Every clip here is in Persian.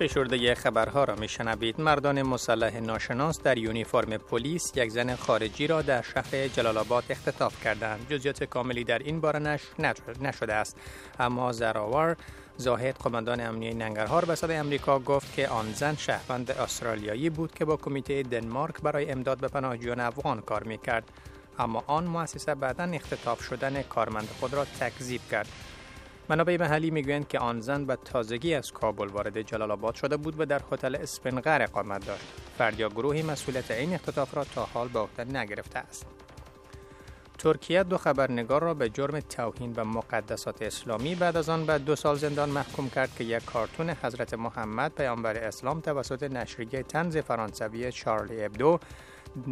فشرده خبرها را میشنوید. مردان مسلح ناشناس در یونیفرم پلیس یک زن خارجی را در شهر جلال آباد اختطاف کردند. جزئیات کاملی در این باره نش نشده است. اما زراور زاهد قماندان امنیه ننگرهار به صدای امریکا گفت که آن زن شهروند استرالیایی بود که با کمیته دنمارک برای امداد به پناهجویان افغان کار می‌کرد. اما آن مؤسسه بعدا اختطاف شدن کارمند خود را تکذیب کرد. منابع محلی می‌گویند که آن زن به تازگی از کابل وارد جلال آباد شده بود و در هتل اسپنغر اقامت داشت. فرد یا گروهی مسئولیت این اختطاف را تا حال به عهده نگرفته است. ترکیه دو خبرنگار را به جرم توهین به مقدسات اسلامی بعد از آن به دو سال زندان محکوم کرد که یک کارتون حضرت محمد پیامبر اسلام توسط نشریه تنز فرانسوی چارلی ابدو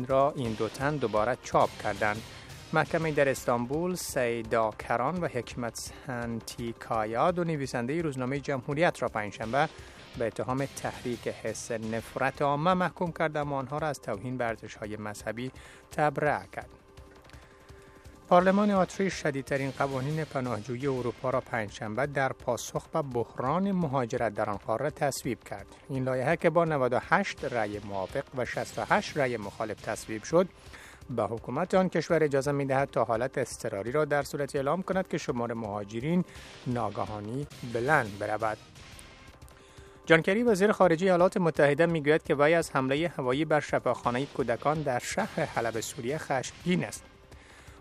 را این دو تن دوباره چاپ کردند. محکمه در استانبول سیدا کران و حکمت سنتیکایا دو نویسنده روزنامه جمهوریت را پنجشنبه به اتهام تحریک حس نفرت عامه محکوم کرد اما آنها را از توهین به های مذهبی تبرع کرد. پارلمان اتریش شدیدترین قوانین پناهجویی اروپا را پنجشنبه در پاسخ به بحران مهاجرت در آن قاره تصویب کرد. این لایحه که با 98 رأی موافق و 68 رأی مخالف تصویب شد به حکومت آن کشور اجازه می دهد تا حالت اضطراری را در صورت اعلام کند که شمار مهاجرین ناگهانی بلند برود. جان کری وزیر خارجه ایالات متحده می‌گوید که وی از حمله هوایی بر شفاخانه کودکان در شهر حلب سوریه خشمگین است.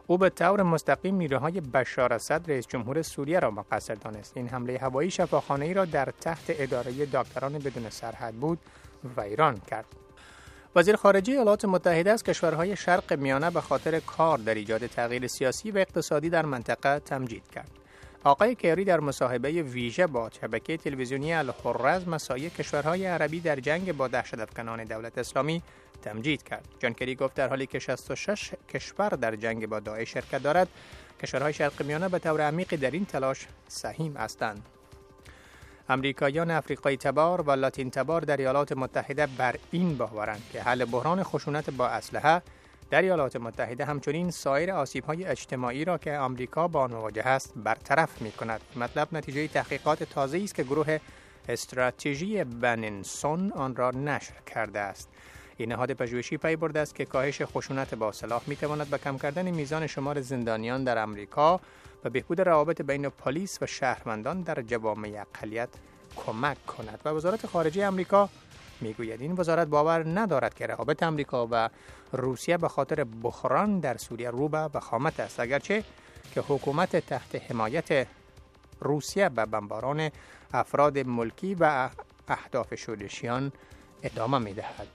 او به طور مستقیم نیروهای بشار اسد رئیس جمهور سوریه را مقصر دانست. این حمله هوایی شفاخانه ای را در تحت اداره دکتران بدون سرحد بود و ایران کرد. وزیر خارجه ایالات متحده از کشورهای شرق میانه به خاطر کار در ایجاد تغییر سیاسی و اقتصادی در منطقه تمجید کرد. آقای کری در مصاحبه ویژه با شبکه تلویزیونی الحرز مسایع کشورهای عربی در جنگ با دهشت افکنان دولت اسلامی تمجید کرد. جان کری گفت در حالی که 66 کشور در جنگ با داعش شرکت دارد، کشورهای شرق میانه به طور عمیقی در این تلاش سهیم هستند. امریکایان افریقایی تبار و لاتین تبار در ایالات متحده بر این باورند که حل بحران خشونت با اسلحه در ایالات متحده همچنین سایر های اجتماعی را که آمریکا با آن مواجه است برطرف می کند. مطلب نتیجه تحقیقات تازه است که گروه استراتژی بننسون آن را نشر کرده است. این نهاد پژوهشی پی برده است که کاهش خشونت با سلاح می تواند به کم کردن میزان شمار زندانیان در امریکا و بهبود روابط بین پلیس و شهروندان در جوامع اقلیت کمک کند. و وزارت خارجه امریکا می‌گوید این وزارت باور ندارد که روابط امریکا و روسیه به خاطر بحران در سوریه رو به وخامت است. اگرچه که حکومت تحت حمایت روسیه به بمباران افراد ملکی و اهداف شورشیان ادامه می‌دهد.